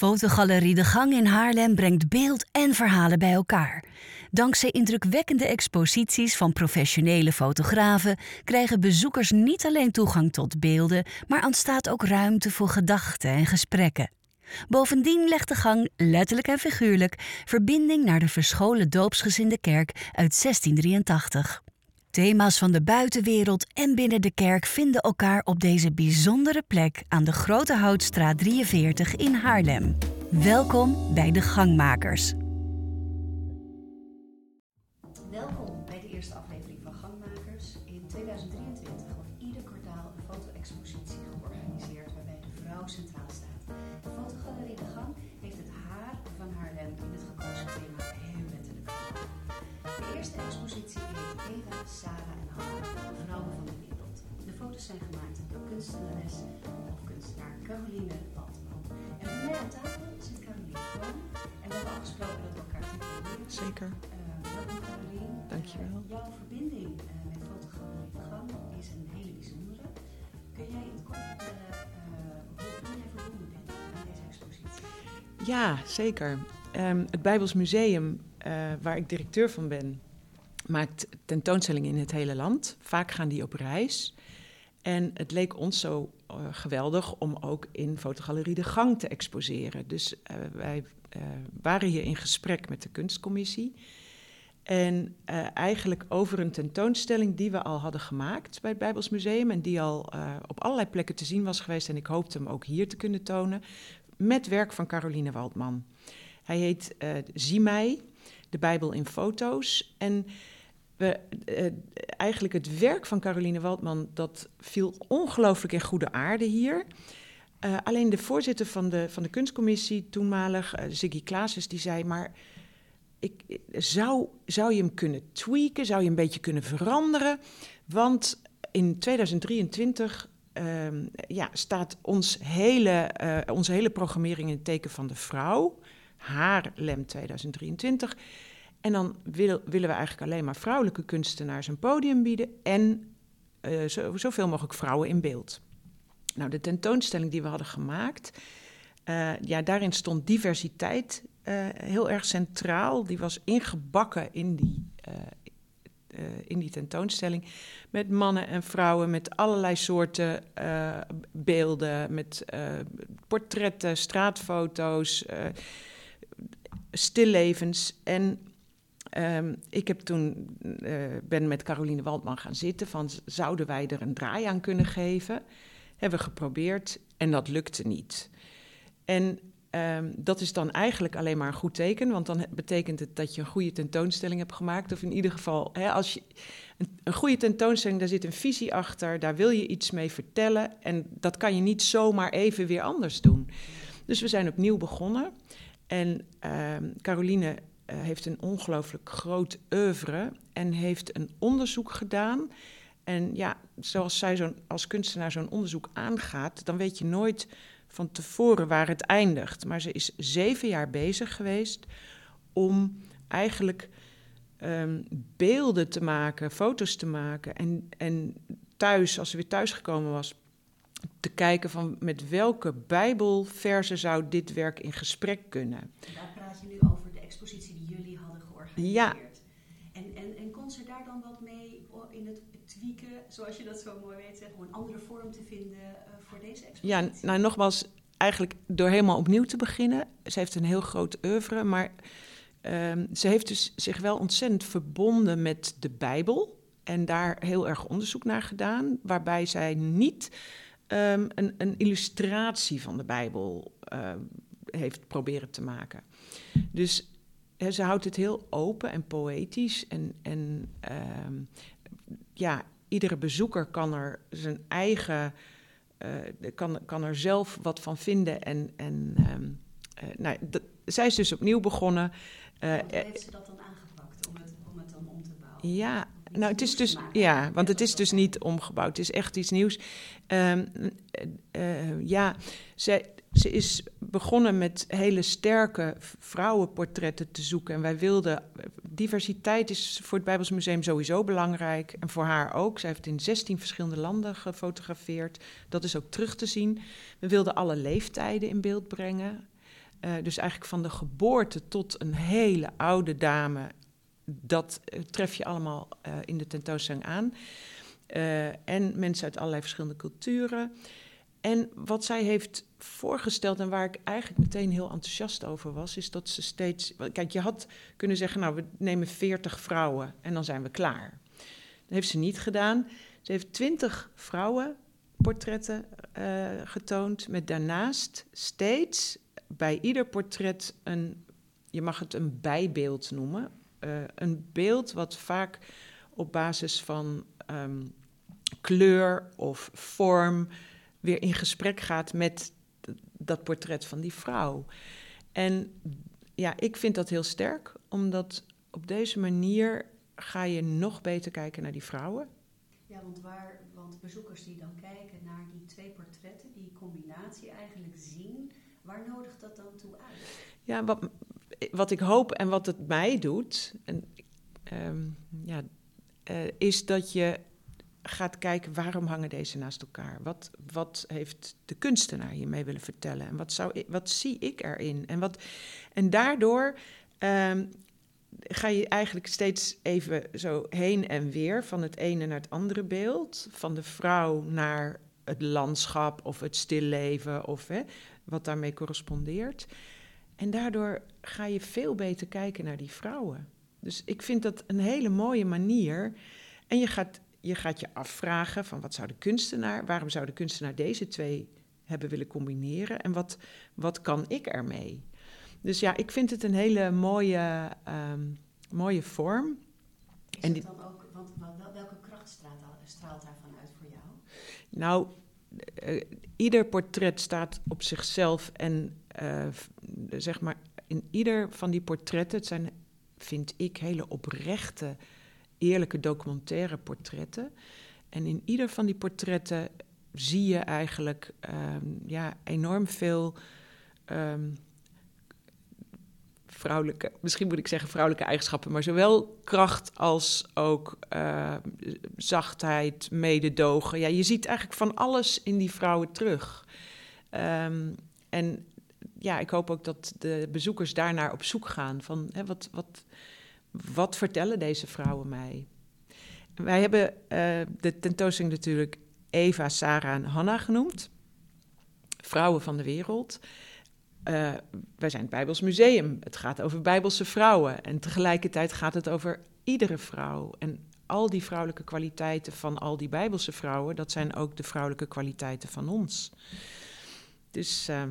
Fotogalerie De Gang in Haarlem brengt beeld en verhalen bij elkaar. Dankzij indrukwekkende exposities van professionele fotografen krijgen bezoekers niet alleen toegang tot beelden, maar ontstaat ook ruimte voor gedachten en gesprekken. Bovendien legt de gang, letterlijk en figuurlijk, verbinding naar de verscholen doopsgezinde kerk uit 1683. Thema's van de buitenwereld en binnen de kerk vinden elkaar op deze bijzondere plek aan de Grote Houtstraat 43 in Haarlem. Welkom bij de Gangmakers. Expositie heet Eva, Sarah en Hanna, vrouwen van de wereld. De foto's zijn gemaakt door kunstenares of kunstenaar Caroline Waldman. En bij mij aan tafel zit Caroline Kroon. En we hebben afgesproken dat we elkaar te Zeker, uh, welkom Caroline. Dankjewel. Uh, jouw verbinding uh, met fotogalerie De Gang is een hele bijzondere. Kun jij in het kort vertellen hoe jij verbonden bent aan deze expositie? ja, zeker. Ehm, het Bijbels Museum, waar ik directeur van ben, maakt tentoonstellingen in het hele land. Vaak gaan die op reis. En het leek ons zo eh, geweldig om ook in Fotogalerie De Gang te exposeren. Dus eh, wij eh, waren hier in gesprek met de kunstcommissie. En eigenlijk over een tentoonstelling die we al hadden gemaakt bij het Bijbels Museum. En die al op allerlei plekken te zien was geweest. En ik hoopte hem ook hier te kunnen tonen. Met werk van Caroline Waldman. Hij heet Zie mij, de Bijbel in foto's. En we, eh, eigenlijk het werk van Caroline Waldman, dat viel ongelooflijk in goede aarde hier. Eh, alleen de voorzitter van de, van de kunstcommissie, toenmalig, eh, Ziggy die zei... maar ik, zou, zou je hem kunnen tweaken, zou je een beetje kunnen veranderen? Want in 2023 ehm, ja, staat ons hele, onze hele programmering in het teken van de vrouw. Haar LEM 2023. En dan wil- willen we eigenlijk alleen maar vrouwelijke kunstenaars een podium bieden en eh, zo, zoveel mogelijk vrouwen in beeld. Nou, de tentoonstelling die we hadden gemaakt, eh, ja, daarin stond diversiteit eh, heel erg centraal. Die was ingebakken in die, in die tentoonstelling. Met mannen en vrouwen, met allerlei soorten beelden, met portretten, straatfoto's, stillevens. En ehm, ik heb toen, eh, ben met Caroline Waldman gaan zitten van, zouden wij er een draai aan kunnen geven? Hebben we geprobeerd en dat lukte niet. En ehm, dat is dan eigenlijk alleen maar een goed teken, want dan betekent het dat je een goede tentoonstelling hebt gemaakt. Of in ieder geval, hè, als je een, een goede tentoonstelling, daar zit een visie achter, daar wil je iets mee vertellen. En dat kan je niet zomaar even weer anders doen. Dus we zijn opnieuw begonnen. En ehm, Caroline eh, heeft een ongelooflijk groot oeuvre en heeft een onderzoek gedaan. En ja, zoals zij zo'n, als kunstenaar zo'n onderzoek aangaat, dan weet je nooit van tevoren waar het eindigt. Maar ze is zeven jaar bezig geweest om eigenlijk ehm, beelden te maken, foto's te maken. En, en thuis, als ze weer thuis gekomen was, te kijken van met welke bijbelversen zou dit werk in gesprek kunnen. En daar praat je nu over de expositie die jullie hadden georganiseerd. Ja. En, en, en kon ze daar dan wat mee in het tweaken, zoals je dat zo mooi weet, zeggen, om een andere vorm te vinden eh, voor deze expositie? Ja, nou nogmaals, eigenlijk door helemaal opnieuw te beginnen. Ze heeft een heel groot oeuvre, maar ehm, ze heeft dus zich wel ontzettend verbonden met de Bijbel. En daar heel erg onderzoek naar gedaan, waarbij zij niet ehm, een, een illustratie van de Bijbel ehm, heeft proberen te maken. Dus ze houdt het heel open en poëtisch. En, en ehm, ja, iedere bezoeker kan er zijn eigen eh, kan, kan er zelf wat van vinden. En, en ehm, eh, nou, zij is dus opnieuw begonnen. Eh, hoe eh, heeft ze dat dan aangepakt om het, om het dan om te bouwen? ja, nou, het is dus, ja, want het is dus niet omgebouwd. Het is echt iets nieuws. Eh, eh, ja, ze is begonnen met hele sterke vrouwenportretten te zoeken. En wij wilden. Diversiteit is voor het Bijbels Museum sowieso belangrijk. En voor haar ook. Zij heeft in 16 verschillende landen gefotografeerd. Dat is ook terug te zien. We wilden alle leeftijden in beeld brengen. Uh, dus eigenlijk van de geboorte tot een hele oude dame. Dat uh, tref je allemaal uh, in de tentoonstelling aan. en mensen uit allerlei verschillende culturen. En wat zij heeft voorgesteld en waar ik eigenlijk meteen heel enthousiast over was, is dat ze steeds. Kijk, je had kunnen zeggen, nou, we nemen 40 vrouwen en dan zijn we klaar. Dat heeft ze niet gedaan. Ze heeft 20 vrouwenportretten getoond, met daarnaast steeds bij ieder portret een, je mag het een bijbeeld noemen. Uh, een beeld wat vaak op basis van um, kleur of vorm weer in gesprek gaat met dat portret van die vrouw. En ja, ik vind dat heel sterk, omdat op deze manier ga je nog beter kijken naar die vrouwen. Ja, want, waar, want bezoekers die dan kijken naar die twee portretten, die combinatie eigenlijk zien, waar nodigt dat dan toe uit? Ja, wat, wat ik hoop en wat het mij doet, en, um, ja, uh, is dat je gaat kijken waarom hangen deze naast elkaar? Wat, wat heeft de kunstenaar hiermee willen vertellen? En wat, zou ik, wat zie ik erin? En, wat, en daardoor um, ga je eigenlijk steeds even zo heen en weer van het ene naar het andere beeld. Van de vrouw naar het landschap of het stilleven of hè, wat daarmee correspondeert. En daardoor ga je veel beter kijken naar die vrouwen. Dus ik vind dat een hele mooie manier. En je gaat je gaat je afvragen van wat zou de kunstenaar, waarom zou de kunstenaar deze twee hebben willen combineren en wat, wat kan ik ermee? Dus ja, ik vind het een hele mooie, um, mooie vorm. Is en die, dan ook, want welke kracht straalt, straalt daarvan uit voor jou? Nou, uh, ieder portret staat op zichzelf en uh, zeg maar in ieder van die portretten, het zijn, vind ik, hele oprechte eerlijke documentaire portretten. En in ieder van die portretten zie je eigenlijk um, ja, enorm veel um, vrouwelijke, misschien moet ik zeggen vrouwelijke eigenschappen, maar zowel kracht als ook uh, zachtheid, mededogen. Ja, je ziet eigenlijk van alles in die vrouwen terug. Um, en ja, ik hoop ook dat de bezoekers daarnaar op zoek gaan. Van hè, wat, wat, wat vertellen deze vrouwen mij? Wij hebben uh, de tentoonstelling natuurlijk Eva, Sarah en Hanna genoemd. Vrouwen van de wereld. Uh, wij zijn het Bijbels Museum. Het gaat over Bijbelse vrouwen. En tegelijkertijd gaat het over iedere vrouw. En al die vrouwelijke kwaliteiten van al die Bijbelse vrouwen, dat zijn ook de vrouwelijke kwaliteiten van ons. Dus uh,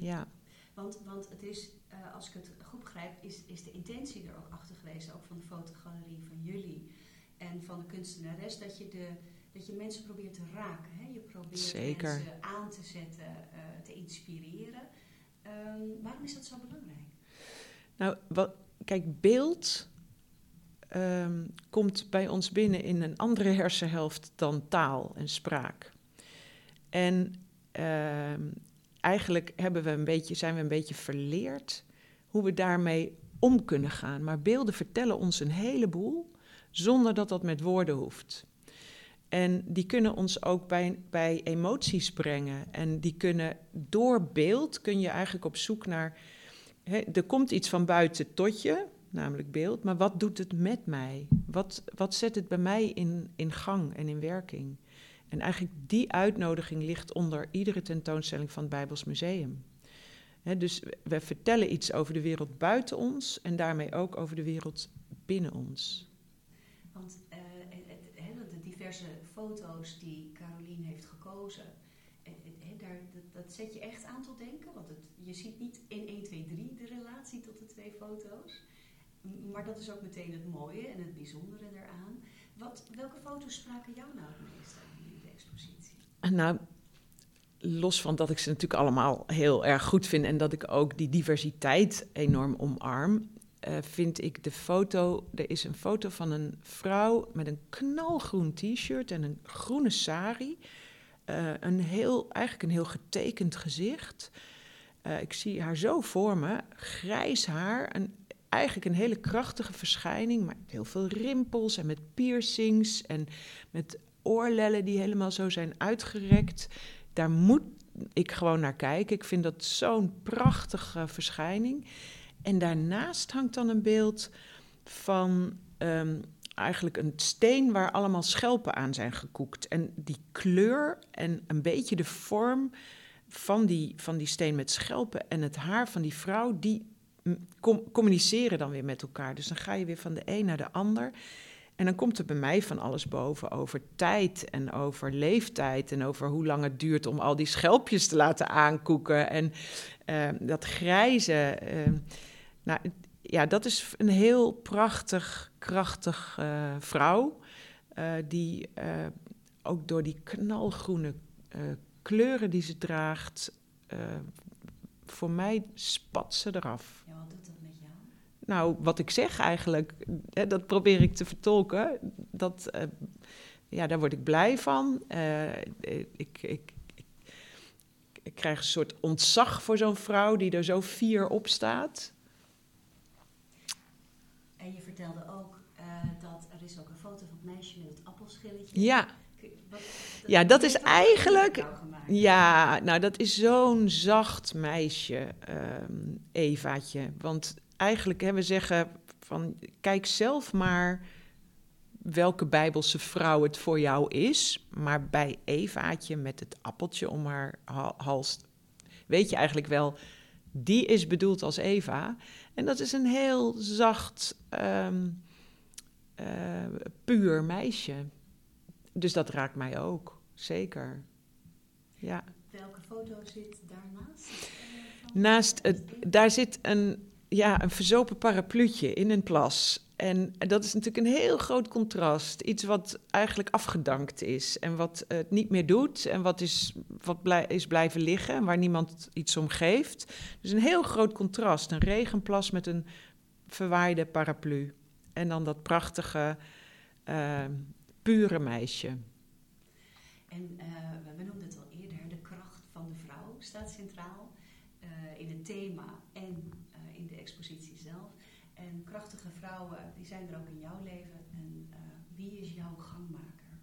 ja. Want, want het is, uh, als ik het goed begrijp, is, is de intentie er ook achter geweest, ook van de fotogalerie van jullie en van de kunstenares, dat je, de, dat je mensen probeert te raken. Hè? Je probeert Zeker. mensen aan te zetten, uh, te inspireren. Um, waarom is dat zo belangrijk? Nou, wat, kijk, beeld um, komt bij ons binnen in een andere hersenhelft dan taal en spraak. En um, eigenlijk hebben we een beetje, zijn we een beetje verleerd hoe we daarmee om kunnen gaan. Maar beelden vertellen ons een heleboel zonder dat dat met woorden hoeft. En die kunnen ons ook bij, bij emoties brengen. En die kunnen door beeld kun je eigenlijk op zoek naar. er komt iets van buiten tot je, namelijk beeld. Maar wat doet het met mij? Wat, wat zet het bij mij in, in gang en in werking? En eigenlijk die uitnodiging ligt onder iedere tentoonstelling van het Bijbels Museum. dus we vertellen iets over de wereld buiten ons en daarmee ook over de wereld binnen ons. Want uh, de diverse foto's die Carolien heeft gekozen, daar, dat, zet je echt aan tot denken. Want het, je ziet niet in 1, 2, 3 de relatie tot de twee foto's. Maar dat is ook meteen het mooie en het bijzondere eraan. Wat, welke foto's spraken jou nou het meest? Nou, los van dat ik ze natuurlijk allemaal heel erg goed vind en dat ik ook die diversiteit enorm omarm, uh, vind ik de foto. Er is een foto van een vrouw met een knalgroen t-shirt en een groene sari. Uh, een heel, eigenlijk een heel getekend gezicht. Ik zie haar zo voor me. Grijs haar. Een, eigenlijk een hele krachtige verschijning. Maar heel veel rimpels en met piercings. En met oorlellen die helemaal zo zijn uitgerekt. Daar moet ik gewoon naar kijk. Ik vind dat zo'n prachtige verschijning. En daarnaast hangt dan een beeld van ehm, eigenlijk een steen waar allemaal schelpen aan zijn gekoekt. En die kleur en een beetje de vorm van die, van die steen met schelpen en het haar van die vrouw, die communiceren dan weer met elkaar. Dus dan ga je weer van de een naar de ander. En dan komt er bij mij van alles boven over tijd en over leeftijd en over hoe lang het duurt om al die schelpjes te laten aankoeken. En uh, dat grijze. Uh, nou, ja, dat is een heel prachtig, krachtig uh, vrouw. die ook door die knalgroene kleuren die ze draagt, voor mij spat ze eraf. Ja, jou? Nou, wat ik zeg eigenlijk, hè, dat probeer ik te vertolken. Dat, uh, ja, daar word ik blij van. Uh, ik, ik, ik, ik, krijg een soort ontzag voor zo'n vrouw die er zo fier op staat. En je vertelde ook uh, dat er is ook een foto van het meisje met het appelschilletje. Ja. Wat, ja, dat is eigenlijk. Ja, nou, dat is zo'n zacht meisje, um, Evaatje. Want eigenlijk, hè, we zeggen van kijk zelf maar welke bijbelse vrouw het voor jou is. Maar bij Evaatje met het appeltje om haar hals, weet je eigenlijk wel, die is bedoeld als Eva. En dat is een heel zacht, um, uh, puur meisje. Dus dat raakt mij ook, zeker. Ja. Welke foto zit daarnaast? Naast het, daar zit een, ja, een verzopen parapluutje in een plas. En dat is natuurlijk een heel groot contrast. Iets wat eigenlijk afgedankt is en wat het niet meer doet en wat is, wat blij, is blijven liggen en waar niemand iets om geeft. Dus een heel groot contrast. Een regenplas met een verwaaide paraplu. En dan dat prachtige, uh, pure meisje. En uh, we noemden het al eerder, de kracht van de vrouw staat centraal uh, in het thema en expositie zelf. En krachtige vrouwen, die zijn er ook in jouw leven. En wie is jouw gangmaker?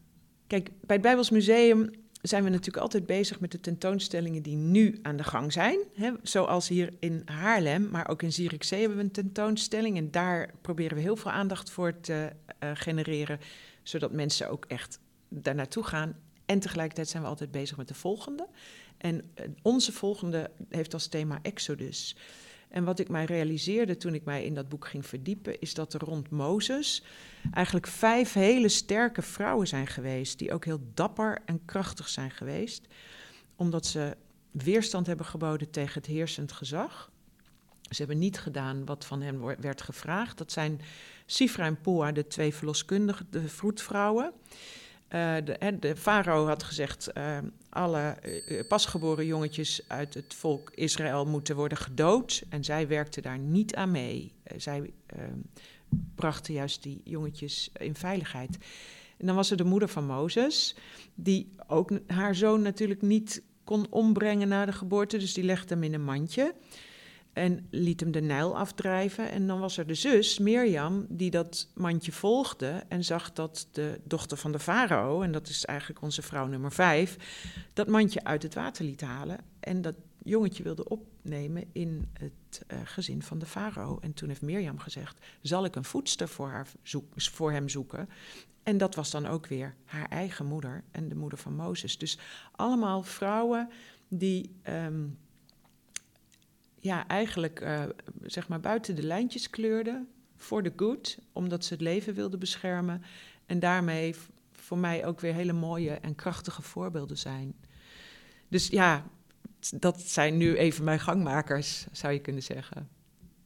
Kijk, bij het Bijbels Museum zijn we natuurlijk altijd bezig met de tentoonstellingen die nu aan de gang zijn. Hè? Zoals hier in Haarlem, maar ook in Zierikzee hebben we een tentoonstelling. En daar proberen we heel veel aandacht voor te genereren, zodat mensen ook echt daar naartoe gaan en tegelijkertijd zijn we altijd bezig met de volgende. En eh, onze volgende heeft als thema Exodus. En wat ik mij realiseerde toen ik mij in dat boek ging verdiepen, is dat er rond Mozes eigenlijk vijf hele sterke vrouwen zijn geweest, die ook heel dapper en krachtig zijn geweest, omdat ze weerstand hebben geboden tegen het heersend gezag. Ze hebben niet gedaan wat van hen werd gevraagd. Dat zijn Sifra en Poa, de twee verloskundige, de vroedvrouwen. Uh, de, farao had gezegd: uh, alle uh, pasgeboren jongetjes uit het volk Israël moeten worden gedood. En zij werkte daar niet aan mee. zij brachten juist die jongetjes in veiligheid. En dan was er de moeder van Mozes, die ook haar zoon natuurlijk niet kon ombrengen na de geboorte. Dus die legde hem in een mandje. En liet hem de Nijl afdrijven. En dan was er de zus, Mirjam, die dat mandje volgde en zag dat de dochter van de farao, en dat is eigenlijk onze vrouw nummer vijf, dat mandje uit het water liet halen. En dat jongetje wilde opnemen in het uh, gezin van de farao. En toen heeft Mirjam gezegd: Zal ik een voedster voor, haar voor hem zoeken? En dat was dan ook weer haar eigen moeder en de moeder van Mozes. Dus allemaal vrouwen die. Um, ja, eigenlijk uh, zeg maar buiten de lijntjes kleurde voor de good, omdat ze het leven wilde beschermen. En daarmee voor mij ook weer hele mooie en krachtige voorbeelden zijn. Dus ja, dat zijn nu even mijn gangmakers, zou je kunnen zeggen.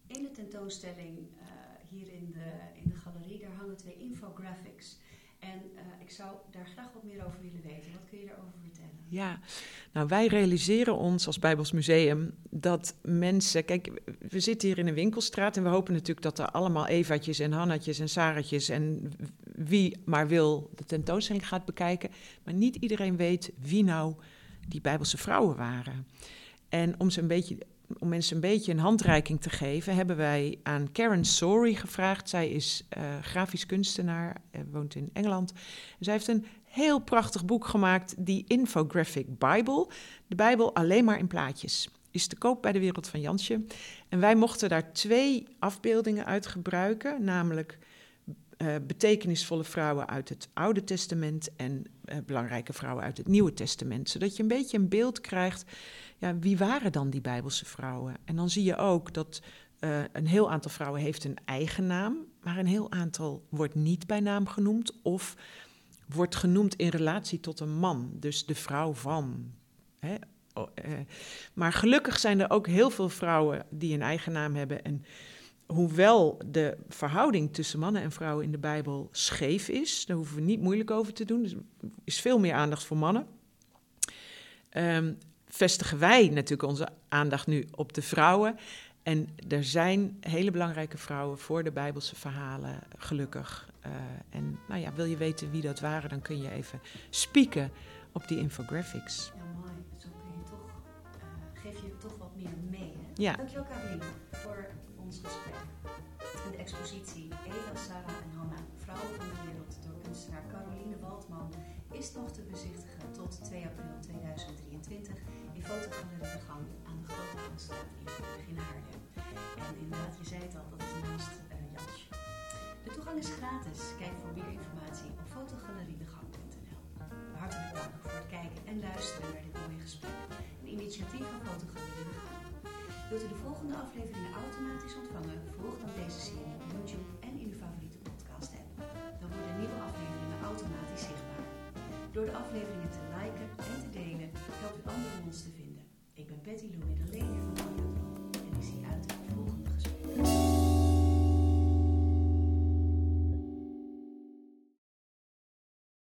In de tentoonstelling uh, hier in de, in de galerie, daar hangen twee infographics. En uh, ik zou daar graag wat meer over willen weten. Wat kun je daarover vertellen? Ja, nou wij realiseren ons als Bijbels Museum dat mensen... Kijk, we zitten hier in een winkelstraat en we hopen natuurlijk dat er allemaal Evaatjes en Hannatjes en Saratjes en wie maar wil de tentoonstelling gaat bekijken. Maar niet iedereen weet wie nou die Bijbelse vrouwen waren. En om ze een beetje om mensen een beetje een handreiking te geven, hebben wij aan Karen Sorry gevraagd. Zij is uh, grafisch kunstenaar, uh, woont in Engeland. Zij heeft een heel prachtig boek gemaakt, die Infographic Bible. De Bijbel alleen maar in plaatjes. Is te koop bij de Wereld van Jansje. En wij mochten daar twee afbeeldingen uit gebruiken, namelijk uh, betekenisvolle vrouwen uit het Oude Testament en uh, belangrijke vrouwen uit het Nieuwe Testament. Zodat je een beetje een beeld krijgt, ja, wie waren dan die Bijbelse vrouwen? En dan zie je ook dat uh, een heel aantal vrouwen heeft een eigen naam, maar een heel aantal wordt niet bij naam genoemd of wordt genoemd in relatie tot een man, dus de vrouw van. Hè? Oh, maar gelukkig zijn er ook heel veel vrouwen die een eigen naam hebben en hoewel de verhouding tussen mannen en vrouwen in de Bijbel scheef is, daar hoeven we niet moeilijk over te doen. Dus er is veel meer aandacht voor mannen. Um, vestigen wij natuurlijk onze aandacht nu op de vrouwen. En er zijn hele belangrijke vrouwen voor de Bijbelse verhalen, gelukkig. Uh, en nou ja, wil je weten wie dat waren, dan kun je even spieken op die infographics. Ja, mooi. Zo kun je toch, uh, geef je toch wat meer mee. Hè? Ja. Dankjewel, Caroline, voor ons gesprek. De expositie Eva, Sarah en Hanna, Vrouwen van de Wereld, door kunstenaar Caroline Waldman, is nog te bezichtigen tot 2 april 2023 in Fotogalerie De Gang aan de Grote Gangstraat in Haarlem. En inderdaad, je zei het al, dat is naast uh, Jansje. De toegang is gratis. Kijk voor meer informatie op fotogaleriedegang.nl. Hartelijk dank voor het kijken en luisteren naar dit mooie gesprek. Een initiatief van Fotogalerie De Gang. Wilt u de volgende afleveringen automatisch ontvangen? Volg dan deze serie op YouTube afleveringen te liken en te delen, helpt u anderen ons te vinden. Ik ben Betty Lou Middelleen